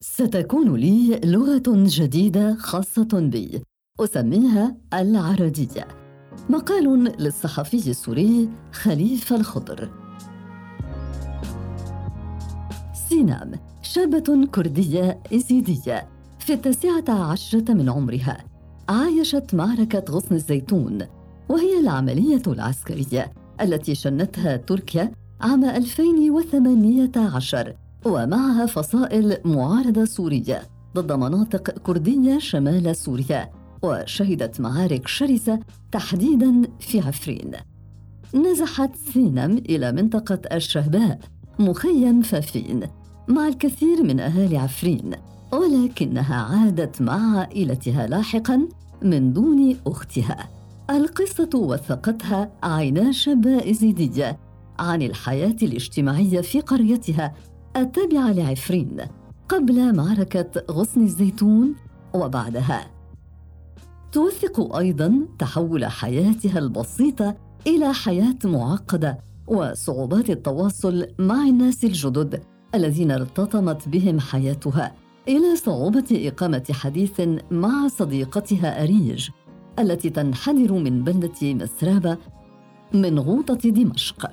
ستكون لي لغة جديدة خاصة بي أسميها العربية. مقال للصحفي السوري خليفة الخضر. سينام شابة كردية إزيدية. في التاسعة عشرة من عمرها عايشت معركة غصن الزيتون وهي العملية العسكرية التي شنتها تركيا عام 2018 ومعها فصائل معارضة سورية ضد مناطق كردية شمال سوريا وشهدت معارك شرسة تحديدا في عفرين. نزحت سينم إلى منطقة الشهباء مخيم فافين مع الكثير من أهالي عفرين ولكنها عادت مع عائلتها لاحقا من دون أختها. القصة وثقتها عينا شابة إزيدية عن الحياة الاجتماعية في قريتها التابعة لعفرين قبل معركة غصن الزيتون وبعدها. توثق أيضا تحول حياتها البسيطة إلى حياة معقدة وصعوبات التواصل مع الناس الجدد الذين ارتطمت بهم حياتها إلى صعوبة إقامة حديث مع صديقتها أريج التي تنحدر من بلدة مسرابة من غوطة دمشق.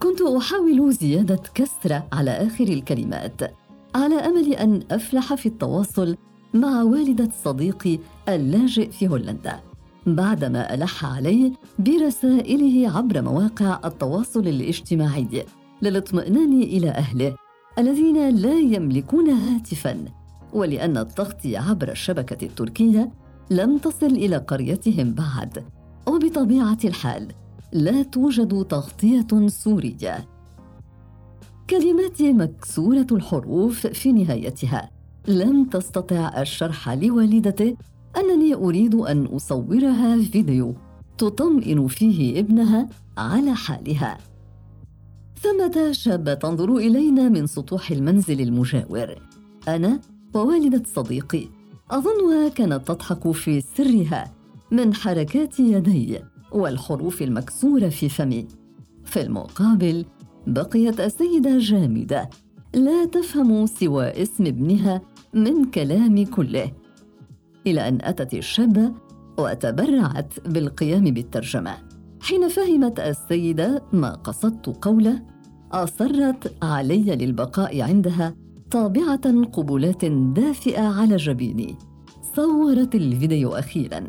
كنت أحاول زيادة كسره على آخر الكلمات على أمل أن أفلح في التواصل مع والدة صديقي اللاجئ في هولندا بعدما ألح علي برسائله عبر مواقع التواصل الاجتماعي للاطمئنان إلى أهله الذين لا يملكون هاتفا ولأن التغطيه عبر الشبكة التركية لم تصل إلى قريتهم بعد وبطبيعة الحال لا توجد تغطية سورية. كلماتي مكسورة الحروف في نهايتها لم تستطع الشرح لوالدته أنني أريد أن أصورها فيديو تطمئن فيه ابنها على حالها. ثمة شابة تنظر إلينا من سطوح المنزل المجاور. أنا ووالدة صديقي أظنها كانت تضحك في سرها من حركات يدي والحروف المكسورة في فمي. في المقابل بقيت السيدة جامدة. لا تفهم سوى اسم ابنها من كلامي كله. إلى أن أتت الشابة وتبرعت بالقيام بالترجمة. حين فهمت السيدة ما قصدت قوله أصرت علي للبقاء عندها طابعة قبلات دافئة على جبيني. صورت الفيديو أخيراً.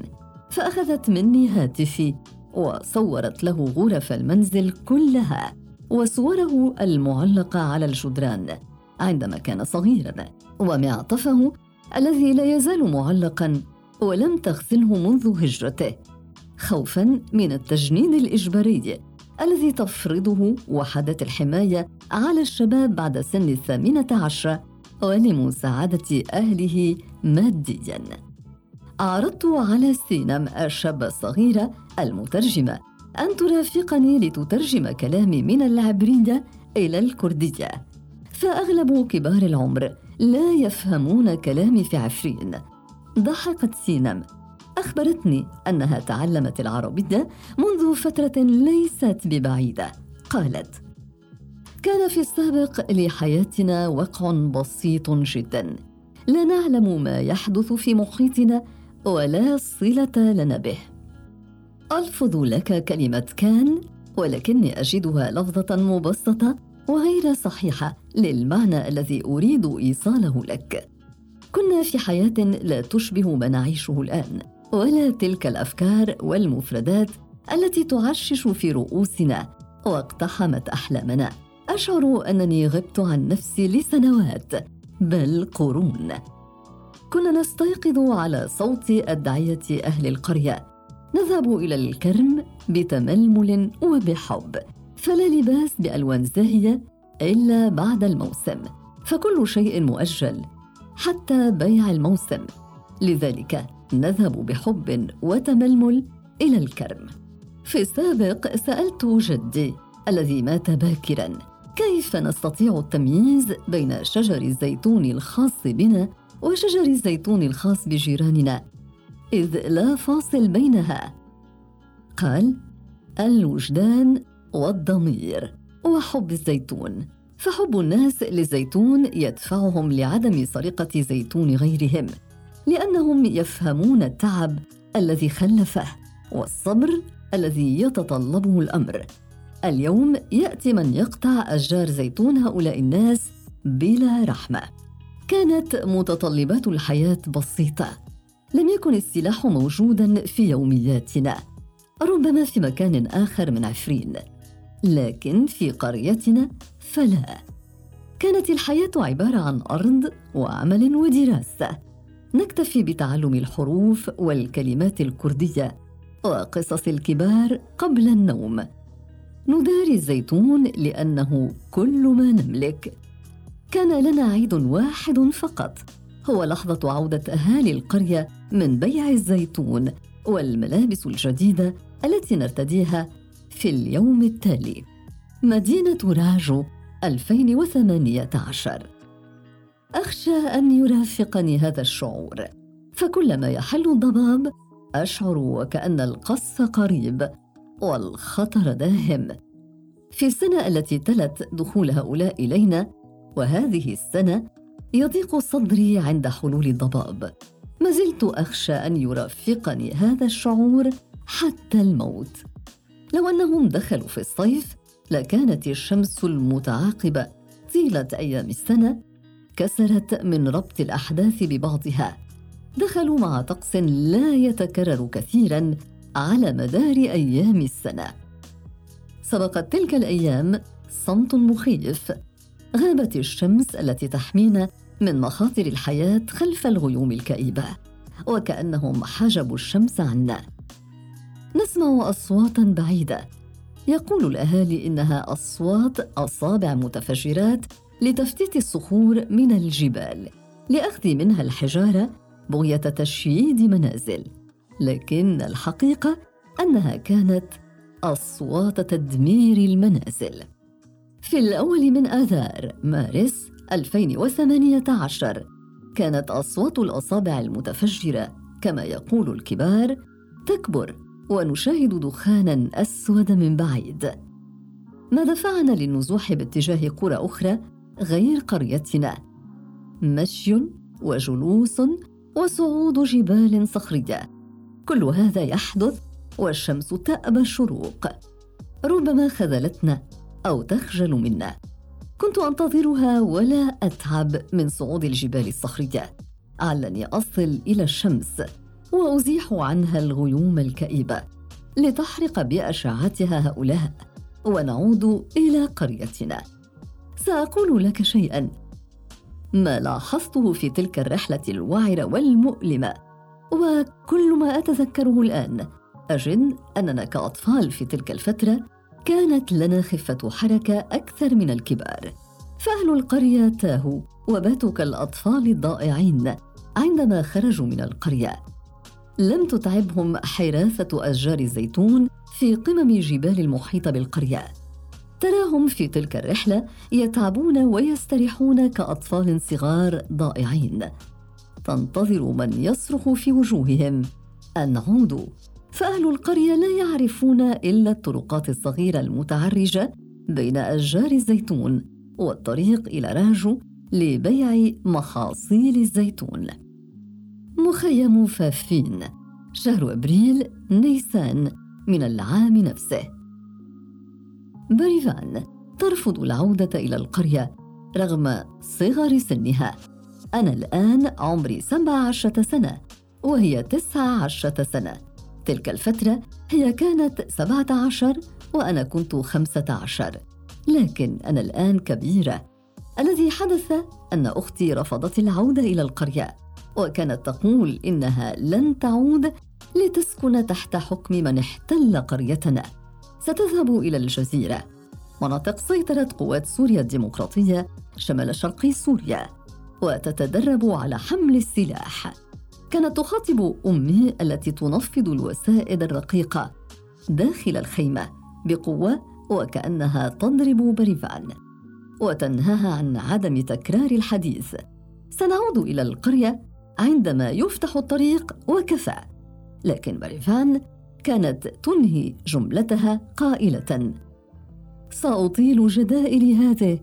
فأخذت مني هاتفي وصورت له غرف المنزل كلها وصوره المعلقه على الجدران عندما كان صغيرا ومعطفه الذي لا يزال معلقا ولم تغسله منذ هجرته خوفا من التجنيد الإجباري الذي تفرضه وحدة الحماية على الشباب بعد سن الثامنة عشرة ولمساعدة أهله مادياً. عرضت على سينم الشابة الصغيرة المترجمة أن ترافقني لتترجم كلامي من العبرية إلى الكردية. فأغلب كبار العمر لا يفهمون كلامي في عفرين. ضحكت سينم أخبرتني أنها تعلمت العربية منذ فترة ليست ببعيدة. قالت كان في السابق لحياتنا وقع بسيط جدا. لا نعلم ما يحدث في محيطنا ولا صلة لنا به. ألفظ لك كلمة كان ولكني أجدها لفظة مبسطة وغير صحيحة للمعنى الذي أريد إيصاله لك. كنا في حياة لا تشبه ما نعيشه الآن ولا تلك الأفكار والمفردات التي تعشش في رؤوسنا واقتحمت أحلامنا. أشعر أنني غبت عن نفسي لسنوات بل قرون. كنا نستيقظ على صوت أدعية أهل القرية. نذهب إلى الكرم بتململ وبحب. فلا لباس بألوان زاهية إلا بعد الموسم. فكل شيء مؤجل حتى بيع الموسم. لذلك نذهب بحب وتململ إلى الكرم. في السابق سألت جدي الذي مات باكرا كيف نستطيع التمييز بين شجر الزيتون الخاص بنا وشجر الزيتون الخاص بجيراننا إذ لا فاصل بينها. قال الوجدان والضمير وحب الزيتون. فحب الناس للزيتون يدفعهم لعدم سرقة زيتون غيرهم لأنهم يفهمون التعب الذي خلفه والصبر الذي يتطلبه الأمر. اليوم يأتي من يقطع أشجار زيتون هؤلاء الناس بلا رحمة. كانت متطلبات الحياة بسيطة. لم يكن السلاح موجودا في يومياتنا ربما في مكان آخر من عفرين لكن في قريتنا فلا. كانت الحياة عبارة عن أرض وعمل ودراسة. نكتفي بتعلم الحروف والكلمات الكردية وقصص الكبار قبل النوم. نداري الزيتون لأنه كل ما نملك. كان لنا عيد واحد فقط. هو لحظة عودة أهالي القرية من بيع الزيتون والملابس الجديدة التي نرتديها في اليوم التالي. مدينة راجو 2018 أخشى أن يرافقني هذا الشعور. فكلما يحل الضباب أشعر وكان القصف قريب والخطر داهم. في السنة التي تلت دخول هؤلاء إلينا وهذه السنة يضيق صدري عند حلول الضباب. ما زلت أخشى أن يرافقني هذا الشعور حتى الموت. لو أنهم دخلوا في الصيف لكانت الشمس المتعاقبة طيلة أيام السنة كسرت من ربط الأحداث ببعضها. دخلوا مع طقس لا يتكرر كثيرا على مدار أيام السنة. سبقت تلك الأيام صمت مخيف غابت الشمس التي تحمينا من مخاطر الحياة خلف الغيوم الكئيبة وكأنهم حجبوا الشمس عنا. نسمع أصواتا بعيدة. يقول الأهالي إنها أصوات أصابع متفجرات لتفتيت الصخور من الجبال لأخذ منها الحجارة بغية تشييد منازل. لكن الحقيقة أنها كانت أصوات تدمير المنازل. في الأول من آذار مارس 2018 كانت أصوات الأصابع المتفجرة كما يقول الكبار تكبر ونشاهد دخانا أسود من بعيد. ما دفعنا للنزوح باتجاه قرى أخرى غير قريتنا؟ مشي وجلوس وصعود جبال صخرية. كل هذا يحدث والشمس تأبى الشروق. ربما خذلتنا أو تخجل منا. كنت أنتظرها ولا أتعب من صعود الجبال الصخرية. علني أصل إلى الشمس وأزيح عنها الغيوم الكئيبة لتحرق بأشعتها هؤلاء ونعود إلى قريتنا. سأقول لك شيئا. ما لاحظته في تلك الرحلة الوعرة والمؤلمة وكل ما أتذكره الآن اجد أننا كأطفال في تلك الفترة كانت لنا خفة حركة أكثر من الكبار. فأهل القرية تاهوا وباتوا كالاطفال الضائعين. عندما خرجوا من القرية لم تتعبهم حراسه أشجار الزيتون في قمم جبال المحيطه بالقرية. تراهم في تلك الرحلة يتعبون ويستريحون كأطفال صغار ضائعين. تنتظر من يصرخ في وجوههم ان عودوا فأهل القرية لا يعرفون إلا الطرقات الصغيرة المتعرجة بين أشجار الزيتون والطريق إلى راجو لبيع محاصيل الزيتون. مخيم فافين شهر أبريل نيسان من العام نفسه. بريفان ترفض العودة إلى القرية رغم صغر سنها. أنا الآن عمري سبع عشرة سنة وهي تسعة عشرة سنة. تلك الفترة هي كانت سبعة عشر وأنا كنت خمسة عشر. لكن أنا الآن كبيرة. الذي حدث أن أختي رفضت العودة إلى القرية وكانت تقول إنها لن تعود لتسكن تحت حكم من احتل قريتنا. ستذهب إلى الجزيرة مناطق سيطرة قوات سوريا الديمقراطية شمال شرقي سوريا وتتدرب على حمل السلاح. كانت تخاطب أمي التي تنفض الوسائد الرقيقة داخل الخيمة بقوة وكأنها تضرب بريفان وتنهاها عن عدم تكرار الحديث. سنعود إلى القرية عندما يفتح الطريق وكفى لكن بريفان كانت تنهي جملتها قائلة سأطيل جدائر هذه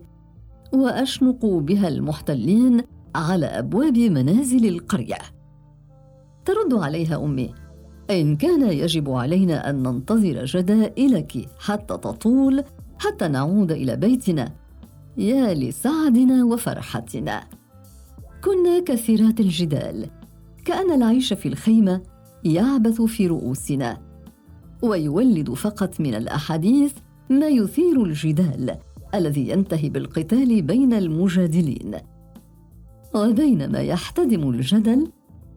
وأشنق بها المحتلين على أبواب منازل القرية. ترد عليها أمي. إن كان يجب علينا أن ننتظر جدائلك حتى تطول حتى نعود إلى بيتنا. يا لسعدنا وفرحتنا. كنا كثيرات الجدال. كأن العيش في الخيمة يعبث في رؤوسنا. ويولد فقط من الأحاديث ما يثير الجدال الذي ينتهي بالقتال بين المجادلين. وبينما يحتدم الجدل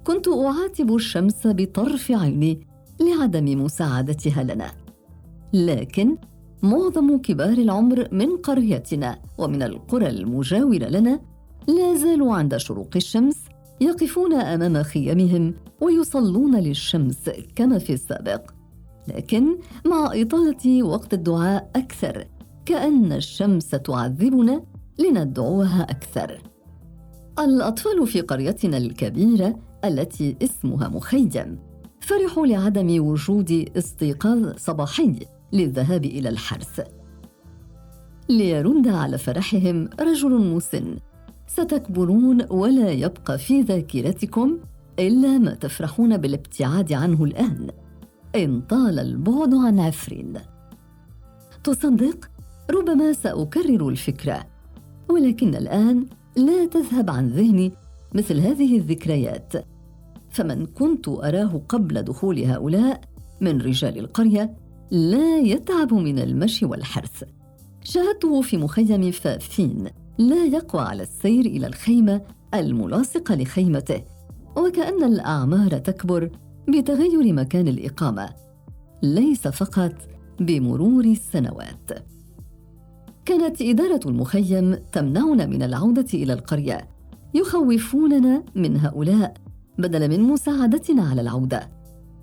كنت أعاتب الشمس بطرف عيني لعدم مساعدتها لنا. لكن معظم كبار العمر من قريتنا ومن القرى المجاورة لنا لا زالوا عند شروق الشمس يقفون أمام خيمهم ويصلون للشمس كما في السابق. لكن مع إطالة وقت الدعاء أكثر كأن الشمس تعذبنا لندعوها أكثر. الأطفال في قريتنا الكبيرة التي اسمها مخيم فرحوا لعدم وجود استيقاظ صباحي للذهاب إلى الحرث ليرد على فرحهم رجل مسن ستكبرون ولا يبقى في ذاكرتكم إلا ما تفرحون بالابتعاد عنه الآن. إن طال البعد عن عفرين تصدق ربما سأكرر الفكرة ولكن الآن لا تذهب عن ذهني مثل هذه الذكريات. فمن كنت أراه قبل دخول هؤلاء من رجال القرية لا يتعب من المشي والحرث. شاهدته في مخيم فافين لا يقوى على السير إلى الخيمة الملاصقة لخيمته وكأن الأعمار تكبر بتغير مكان الإقامة ليس فقط بمرور السنوات. كانت إدارة المخيم تمنعنا من العودة إلى القرية يخوفوننا من هؤلاء. بدلا من مساعدتنا على العودة.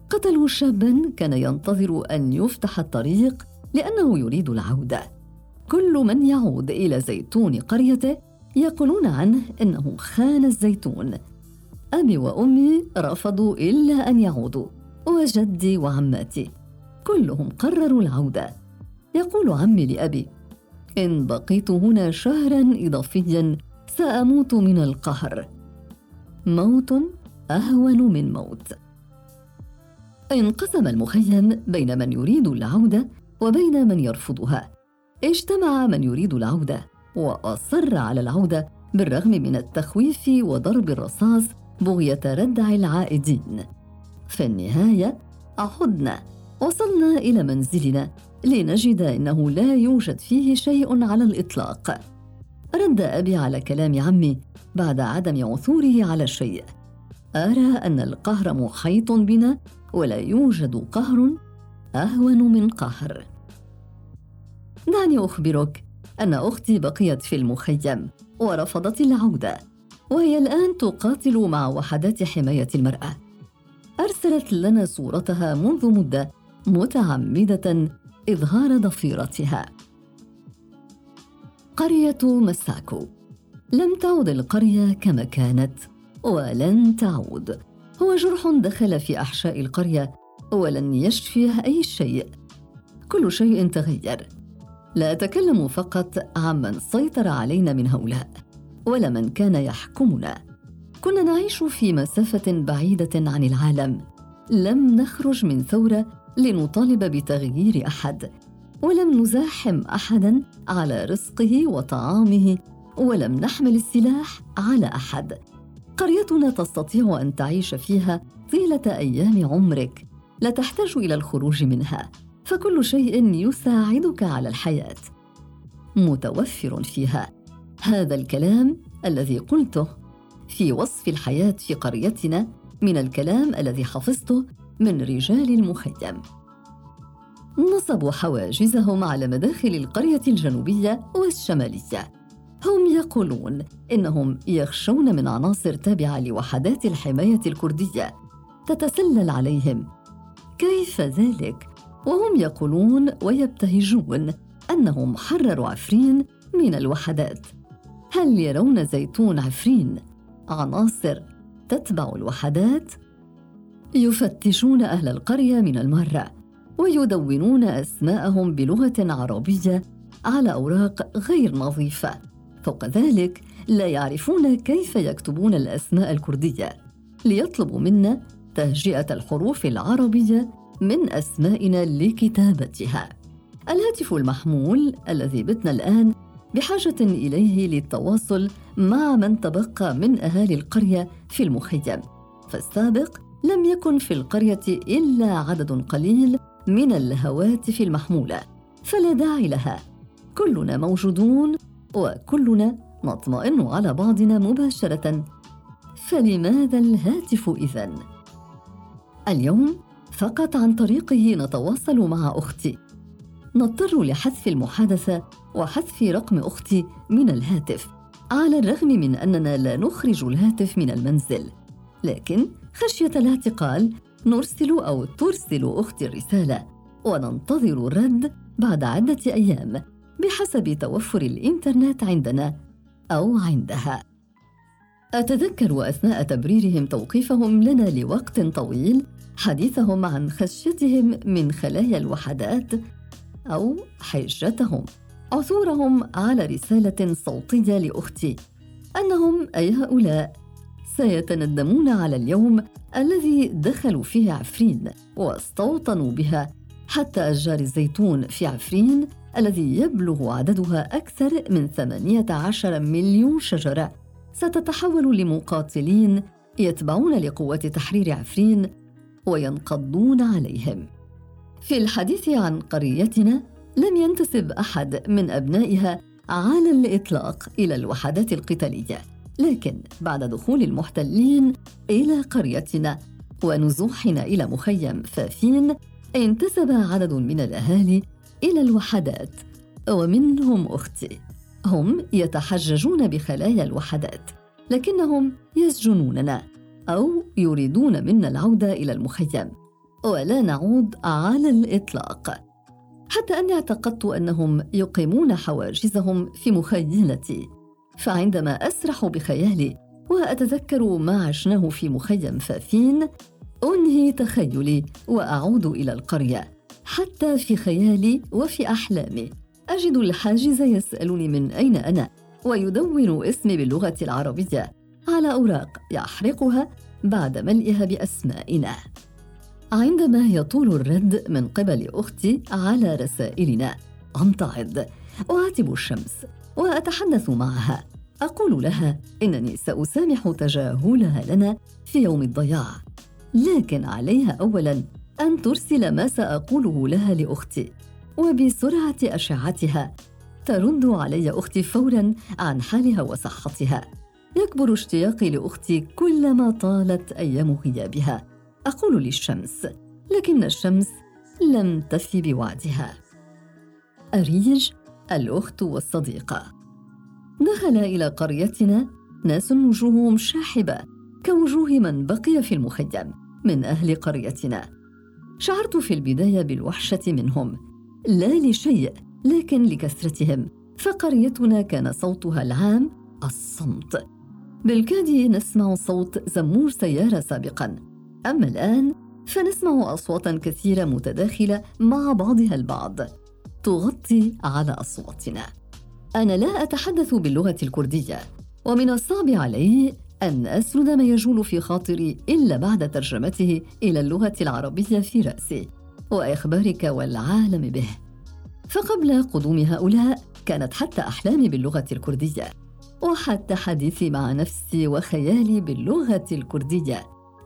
قتلوا شابا كان ينتظر أن يفتح الطريق لأنه يريد العودة. كل من يعود إلى زيتون قريته يقولون عنه إنه خان الزيتون. أبي وأمي رفضوا إلا أن يعودوا وجدي وعماتي. كلهم قرروا العودة. يقول عمي لأبي إن بقيت هنا شهرا اضافيا سأموت من القهر. موت أهون من موت. انقسم المخيم بين من يريد العودة وبين من يرفضها. اجتمع من يريد العودة وأصر على العودة بالرغم من التخويف وضرب الرصاص بغية ردع العائدين. في النهاية عدنا وصلنا إلى منزلنا لنجد إنه لا يوجد فيه شيء على الإطلاق. رد أبي على كلام عمي بعد عدم عثوره على شيء. أرى أن القهر محيط بنا ولا يوجد قهر أهون من قهر. دعني أخبرك أن أختي بقيت في المخيم ورفضت العودة وهي الآن تقاتل مع وحدات حماية المرأة. أرسلت لنا صورتها منذ مدة متعمدة إظهار ضفيرتها. قرية مساكو. لم تعد القرية كما كانت. ولن تعود. هو جرح دخل في أحشاء القرية ولن يشفيه أي شيء. كل شيء تغير. لا أتكلم فقط عمن سيطر علينا من هؤلاء ولا من كان يحكمنا. كنا نعيش في مسافة بعيدة عن العالم. لم نخرج من ثورة لنطالب بتغيير أحد ولم نزاحم أحدا على رزقه وطعامه ولم نحمل السلاح على أحد. قريتنا تستطيع أن تعيش فيها طيلة أيام عمرك. لا تحتاج إلى الخروج منها فكل شيء يساعدك على الحياة. متوفر فيها. هذا الكلام الذي قلته في وصف الحياة في قريتنا من الكلام الذي حفظته من رجال المخيم نصبوا حواجزهم على مداخل القرية الجنوبية والشمالية. هم يقولون إنهم يخشون من عناصر تابعة لوحدات الحماية الكردية تتسلل عليهم. كيف ذلك؟ وهم يقولون ويبتهجون أنهم حرروا عفرين من الوحدات. هل يرون زيتون عفرين عناصر تتبع الوحدات؟ يفتشون أهل القرية من المرة ويدونون أسماءهم بلغة عربية على أوراق غير نظيفة. فوق ذلك لا يعرفون كيف يكتبون الأسماء الكردية. ليطلبوا منا تهجئة الحروف العربية من أسمائنا لكتابتها. الهاتف المحمول الذي بتنا الآن بحاجة إليه للتواصل مع من تبقى من أهالي القرية في المخيم. فالسابق لم يكن في القرية إلا عدد قليل من الهواتف المحمولة. فلا داعي لها. كلنا موجودون وكلنا نطمئن على بعضنا مباشرة. فلماذا الهاتف إذن؟ اليوم فقط عن طريقه نتواصل مع أختي. نضطر لحذف المحادثة وحذف رقم أختي من الهاتف على الرغم من أننا لا نخرج الهاتف من المنزل. لكن خشية الاعتقال نرسل أو ترسل أختي الرسالة وننتظر الرد بعد عدة أيام. بحسب توفر الإنترنت عندنا أو عندها. أتذكر أثناء تبريرهم توقيفهم لنا لوقت طويل حديثهم عن خشيتهم من خلايا الوحدات أو حجتهم. عثورهم على رسالة صوتية لأختي أنهم أي هؤلاء سيتندمون على اليوم الذي دخلوا فيه عفرين واستوطنوا بها حتى أشجار الزيتون في عفرين الذي يبلغ عددها أكثر من 18 مليون شجرة. ستتحول لمقاتلين يتبعون لقوات تحرير عفرين وينقضون عليهم. في الحديث عن قريتنا لم ينتسب أحد من أبنائها على الإطلاق إلى الوحدات القتالية لكن بعد دخول المحتلين إلى قريتنا ونزوحنا إلى مخيم فافين انتسب عدد من الأهالي إلى الوحدات ومنهم أختي. هم يتحججون بخلايا الوحدات لكنهم يسجنوننا أو يريدون منا العودة إلى المخيم. ولا نعود على الإطلاق. حتى أني اعتقدت أنهم يقيمون حواجزهم في مخيلتي. فعندما أسرح بخيالي وأتذكر ما عشناه في مخيم فافين أنهي تخيلي وأعود إلى القرية. حتى في خيالي وفي أحلامي. أجد الحاجز يسألني من أين أنا ويدون اسمي باللغة العربية. على أوراق يحرقها بعد ملئها بأسمائنا. عندما يطول الرد من قبل أختي على رسائلنا امتعض أعاتب الشمس وأتحدث معها. أقول لها إنني سأسامح تجاهلها لنا في يوم الضياع. لكن عليها اولا أن ترسل ما سأقوله لها لأختي وبسرعة أشعتها. ترد علي أختي فورا عن حالها وصحتها. يكبر اشتياقي لأختي كلما طالت أيام غيابها. أقول للشمس لكن الشمس لم تفي بوعدها. أريج الأخت والصديقة. دخل إلى قريتنا ناس وجوههم شاحبة كوجوه من بقي في المخيم من أهل قريتنا. شعرت في البداية بالوحشة منهم. لا لشيء لكن لكثرتهم. فقريتنا كان صوتها العام الصمت. بالكاد نسمع صوت زمور سيارة سابقا. أما الآن فنسمع أصواتا كثيرة متداخلة مع بعضها البعض. تغطي على أصواتنا. أنا لا أتحدث باللغة الكردية. ومن الصعب علي أن أسرد ما يجول في خاطري إلا بعد ترجمته إلى اللغة العربية في رأسي وإخبارك والعالم به. فقبل قدوم هؤلاء كانت حتى أحلامي باللغة الكردية وحتى حديثي مع نفسي وخيالي باللغة الكردية.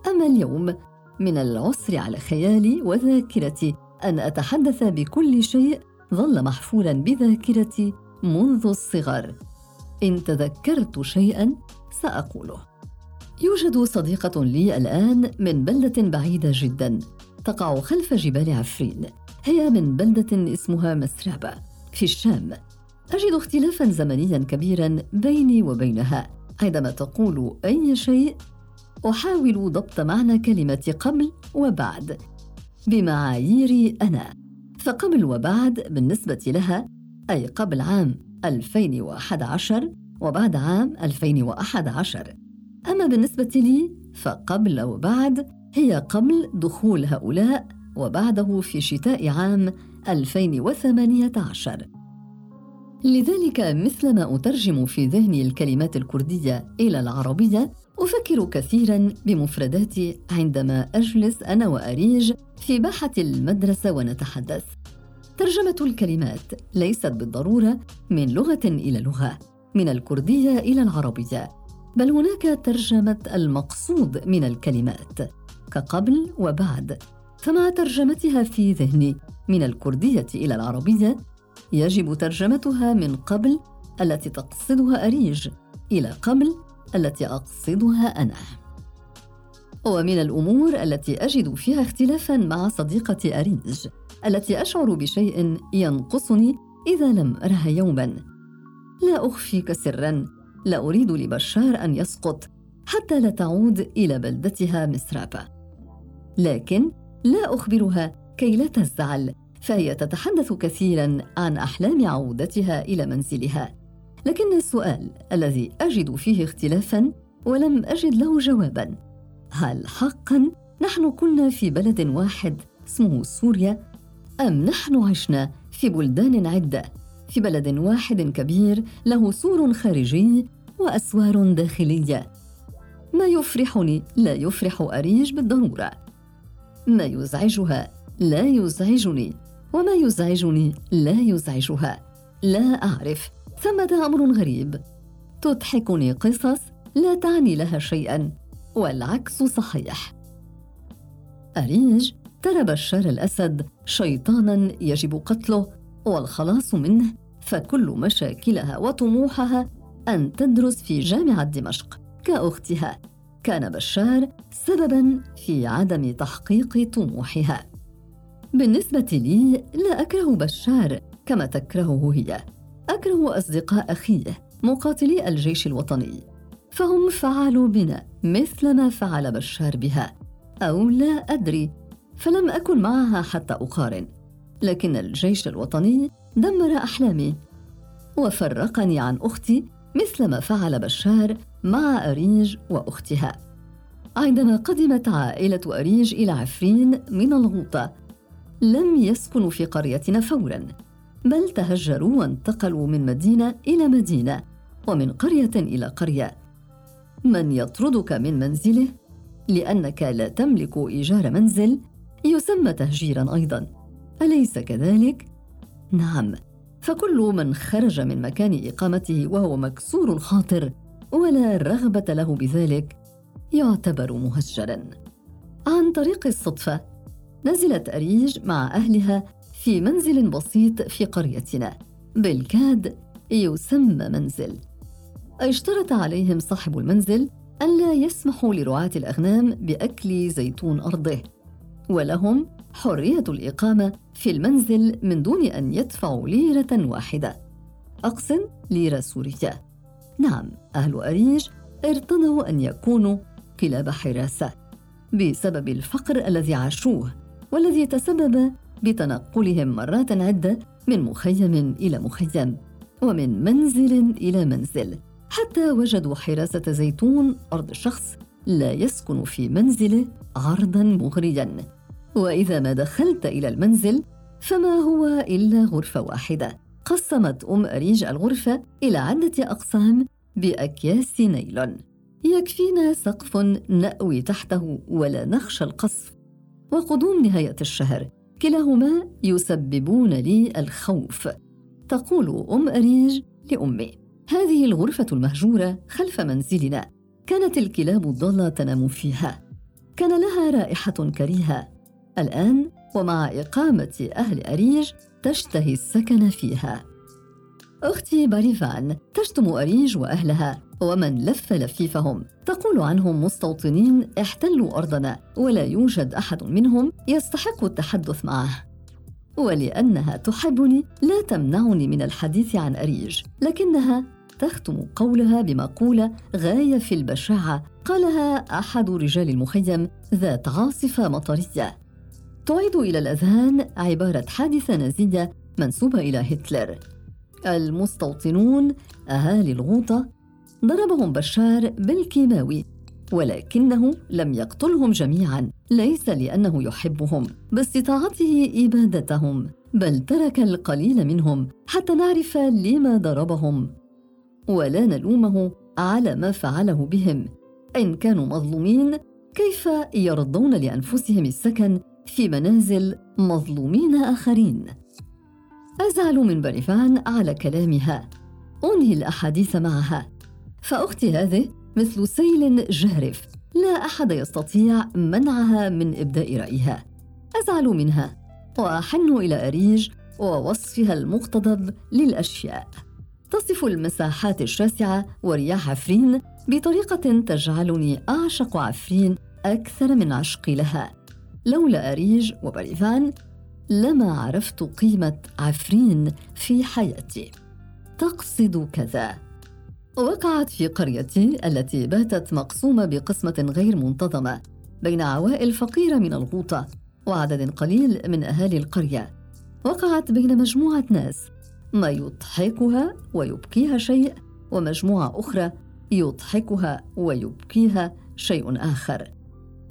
أما اليوم من العسر على خيالي وذاكرتي أن أتحدث بكل شيء ظل محفورا بذاكرتي منذ الصغر. إن تذكرت شيئا سأقوله. يوجد صديقة لي الآن من بلدة بعيدة جدا. تقع خلف جبال عفرين. هي من بلدة اسمها مسرابه في الشام. أجد اختلافا زمنيا كبيرا بيني وبينها عندما تقول أي شيء أحاول ضبط معنى كلمة قبل وبعد. بمعاييري أنا. فقبل وبعد بالنسبة لها أي قبل عام 2011 وبعد عام 2011 أما بالنسبة لي فقبل وبعد هي قبل دخول هؤلاء وبعده في شتاء عام 2018 لذلك مثلما أترجم في ذهني الكلمات الكردية إلى العربية أفكر كثيرا بمفرداتي عندما أجلس أنا وأريج في باحة المدرسة ونتحدث. ترجمة الكلمات ليست بالضرورة من لغة إلى لغة. من الكردية إلى العربية بل هناك ترجمة المقصود من الكلمات كقبل وبعد. فمع ترجمتها في ذهني من الكردية إلى العربية يجب ترجمتها من قبل التي تقصدها أريج إلى قبل التي أقصدها أنا. ومن الأمور التي أجد فيها اختلافا مع صديقتي أريج التي أشعر بشيء ينقصني إذا لم أرها يوما. لا أخفيك سرا. لا أريد لبشار أن يسقط. حتى لا تعود إلى بلدتها مسرابة لكن لا أخبرها كي لا تزعل فهي تتحدث كثيرا عن أحلام عودتها إلى منزلها. لكن السؤال الذي أجد فيه اختلافا ولم أجد له جوابا. هل حقا نحن كنا في بلد واحد اسمه سوريا؟ أم نحن عشنا في بلدان عدة؟ في بلد واحد كبير له سور خارجي وأسوار داخلية. ما يفرحني لا يفرح أريج بالضرورة. ما يزعجها لا يزعجني. وما يزعجني لا يزعجها. لا أعرف ثمة أمر غريب. تضحكني قصص لا تعني لها شيئا والعكس صحيح. أريج ترى بشار الأسد شيطانا يجب قتله. والخلاص منه فكل مشاكلها وطموحها أن تدرس في جامعة دمشق كأختها. كان بشار سببا في عدم تحقيق طموحها. بالنسبة لي لا أكره بشار كما تكرهه هي. أكره أصدقاء أخيه مقاتلي الجيش الوطني. فهم فعلوا بنا مثل ما فعل بشار بها أو لا أدري فلم أكن معها حتى أقارن. لكن الجيش الوطني دمر أحلامي وفرقني عن أختي مثل ما فعل بشار مع أريج وأختها. عندما قدمت عائلة أريج إلى عفرين من الغوطة لم يسكنوا في قريتنا فورا بل تهجروا وانتقلوا من مدينة إلى مدينة ومن قرية إلى قرية. من يطردك من منزله؟ لأنك لا تملك إيجار منزل يسمى تهجيرا أيضا. أليس كذلك؟ نعم فكل من خرج من مكان إقامته وهو مكسور الخاطر ولا رغبة له بذلك يعتبر مهجرا عن طريق الصدفة نزلت أريج مع أهلها في منزل بسيط في قريتنا بالكاد يسمى منزل اشترط عليهم صاحب المنزل أن لا يسمحوا لرعاة الأغنام بأكل زيتون أرضه ولهم حرية الإقامة في المنزل من دون أن يدفعوا ليرة واحدة. أقسم ليرة سورية نعم أهل أريج ارتضوا أن يكونوا كلاب حراسة بسبب الفقر الذي عاشوه والذي تسبب بتنقلهم مرات عدة من مخيم إلى مخيم ومن منزل إلى منزل. حتى وجدوا حراسة زيتون أرض شخص لا يسكن في منزله عرضا مغريا. وإذا ما دخلت إلى المنزل فما هو إلا غرفة واحدة قسمت أم اريج الغرفة إلى عدة أقسام بأكياس نيلون. يكفينا سقف نأوي تحته ولا نخشى القصف. وقدوم نهاية الشهر كلاهما يسببون لي الخوف. تقول أم اريج لأمي هذه الغرفة المهجورة خلف منزلنا. كانت الكلاب الضالة تنام فيها. كان لها رائحة كريهة الآن ومع إقامة أهل أريج تشتهي السكن فيها. أختي باريفان تشتم أريج وأهلها ومن لف لفيفهم تقول عنهم مستوطنين احتلوا أرضنا ولا يوجد أحد منهم يستحق التحدث معه. ولأنها تحبني لا تمنعني من الحديث عن أريج لكنها تختم قولها بمقولة غاية في البشاعة قالها أحد رجال المخيم ذات عاصفة مطرية. تعيد إلى الأذهان عبارة حادثة نازية منسوبة إلى هتلر. المستوطنون أهالي الغوطة ضربهم بشار بالكيماوي ولكنه لم يقتلهم جميعا ليس لأنه يحبهم. باستطاعته إبادتهم بل ترك القليل منهم حتى نعرف لما ضربهم. ولا نلومه على ما فعله بهم. إن كانوا مظلومين كيف يرضون لأنفسهم السكن في منازل مظلومين آخرين. أزعل من بريفان على كلامها. أنهي الأحاديث معها. فأختي هذه مثل سيل جارف لا أحد يستطيع منعها من إبداء رأيها. أزعل منها. وأحن إلى أريج ووصفها المقتضب للأشياء. تصف المساحات الشاسعة ورياح عفرين بطريقة تجعلني أعشق عفرين أكثر من عشقي لها. لولا أريج وبريفان لما عرفت قيمة عفرين في حياتي. تقصد كذا. وقعت في قريتي التي باتت مقسومة بقسمة غير منتظمة بين عوائل فقيرة من الغوطة وعدد قليل من أهالي القرية. وقعت بين مجموعة ناس ما يضحكها ويبكيها شيء ومجموعة أخرى يضحكها ويبكيها شيء آخر.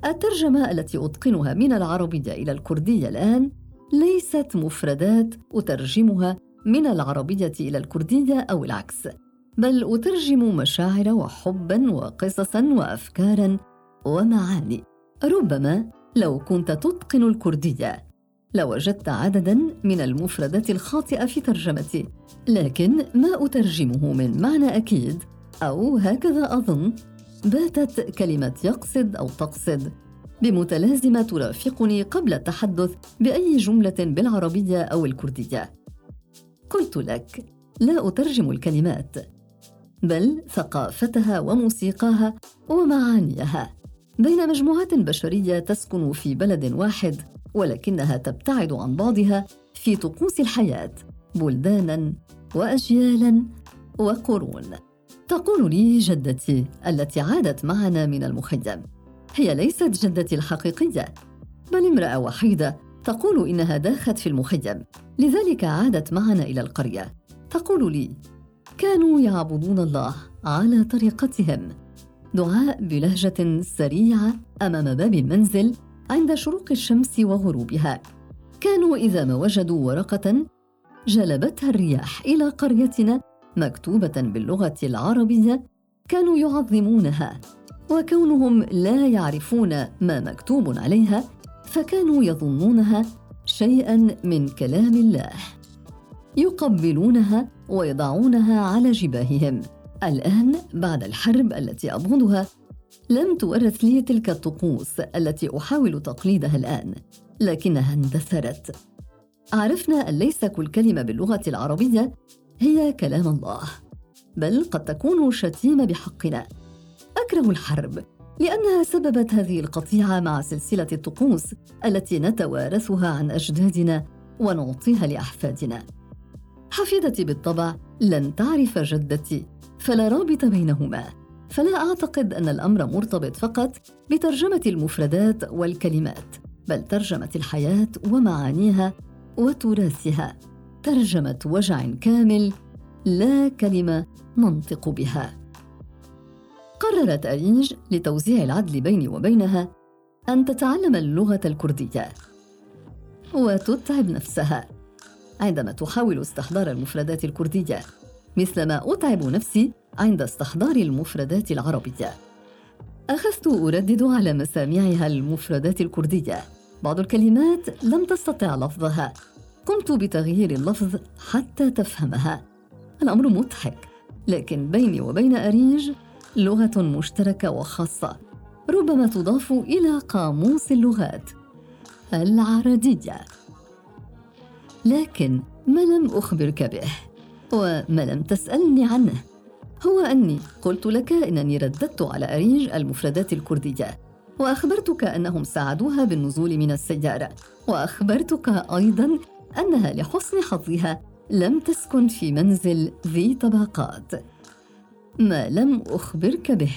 الترجمة التي أتقنها من العربيه إلى الكردية الآن ليست مفردات أترجمها من العربية إلى الكردية أو العكس بل أترجم مشاعر وحبا وقصصا وافكارا ومعاني. ربما لو كنت تتقن الكردية لوجدت عددا من المفردات الخاطئة في ترجمتي لكن ما أترجمه من معنى أكيد أو هكذا أظن باتت كلمة يقصد أو تقصد. بمتلازمة ترافقني قبل التحدث بأي جملة بالعربية أو الكردية. قلت لك لا أترجم الكلمات بل ثقافتها وموسيقاها ومعانيها. بين مجموعات بشرية تسكن في بلد واحد ولكنها تبتعد عن بعضها في طقوس الحياة بلدانا واجيالا وقرون. تقول لي جدتي التي عادت معنا من المخيم. هي ليست جدتي الحقيقية بل امرأة وحيدة تقول إنها داخت في المخيم. لذلك عادت معنا إلى القرية. تقول لي كانوا يعبدون الله على طريقتهم. دعاء بلهجة سريعة أمام باب المنزل عند شروق الشمس وغروبها. كانوا إذا ما وجدوا ورقة جلبتها الرياح إلى قريتنا مكتوبة باللغة العربية كانوا يعظمونها وكونهم لا يعرفون ما مكتوب عليها فكانوا يظنونها شيئا من كلام الله. يقبلونها ويضعونها على جباههم. الآن بعد الحرب التي ابغضها لم تورث لي تلك الطقوس التي أحاول تقليدها الآن لكنها اندثرت. عرفنا أن ليس كل كلمة باللغة العربية هي كلام الله. بل قد تكون شتيمة بحقنا. اكره الحرب. لأنها سببت هذه القطيعة مع سلسلة الطقوس التي نتوارثها عن أجدادنا ونعطيها لأحفادنا. حفيدتي بالطبع لن تعرف جدتي فلا رابط بينهما. فلا أعتقد أن الأمر مرتبط فقط بترجمة المفردات والكلمات بل ترجمة الحياة ومعانيها وتراثها. ترجمة وجع كامل لا كلمة ننطق بها. قررت أريج لتوزيع العدل بيني وبينها أن تتعلم اللغة الكردية وتتعب نفسها عندما تحاول استحضار المفردات الكردية مثلما أتعب نفسي عند استحضار المفردات العربية. أخذت أردد على مسامعها المفردات الكردية. بعض الكلمات لم تستطع لفظها. قمت بتغيير اللفظ حتى تفهمها. الأمر مضحك لكن بيني وبين أريج لغة مشتركة وخاصة ربما تضاف إلى قاموس اللغات العربية. لكن ما لم أخبرك به؟ وما لم تسألني عنه؟ هو أني قلت لك إنني رددت على أريج المفردات الكردية وأخبرتك أنهم ساعدوها بالنزول من السيارة وأخبرتك أيضا أنها لحسن حظها لم تسكن في منزل ذي طبقات. ما لم أخبرك به؟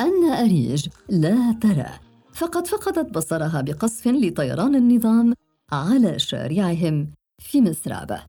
أن أريج لا ترى. فقد فقدت بصرها بقصف لطيران النظام على شارعهم في مسرابة.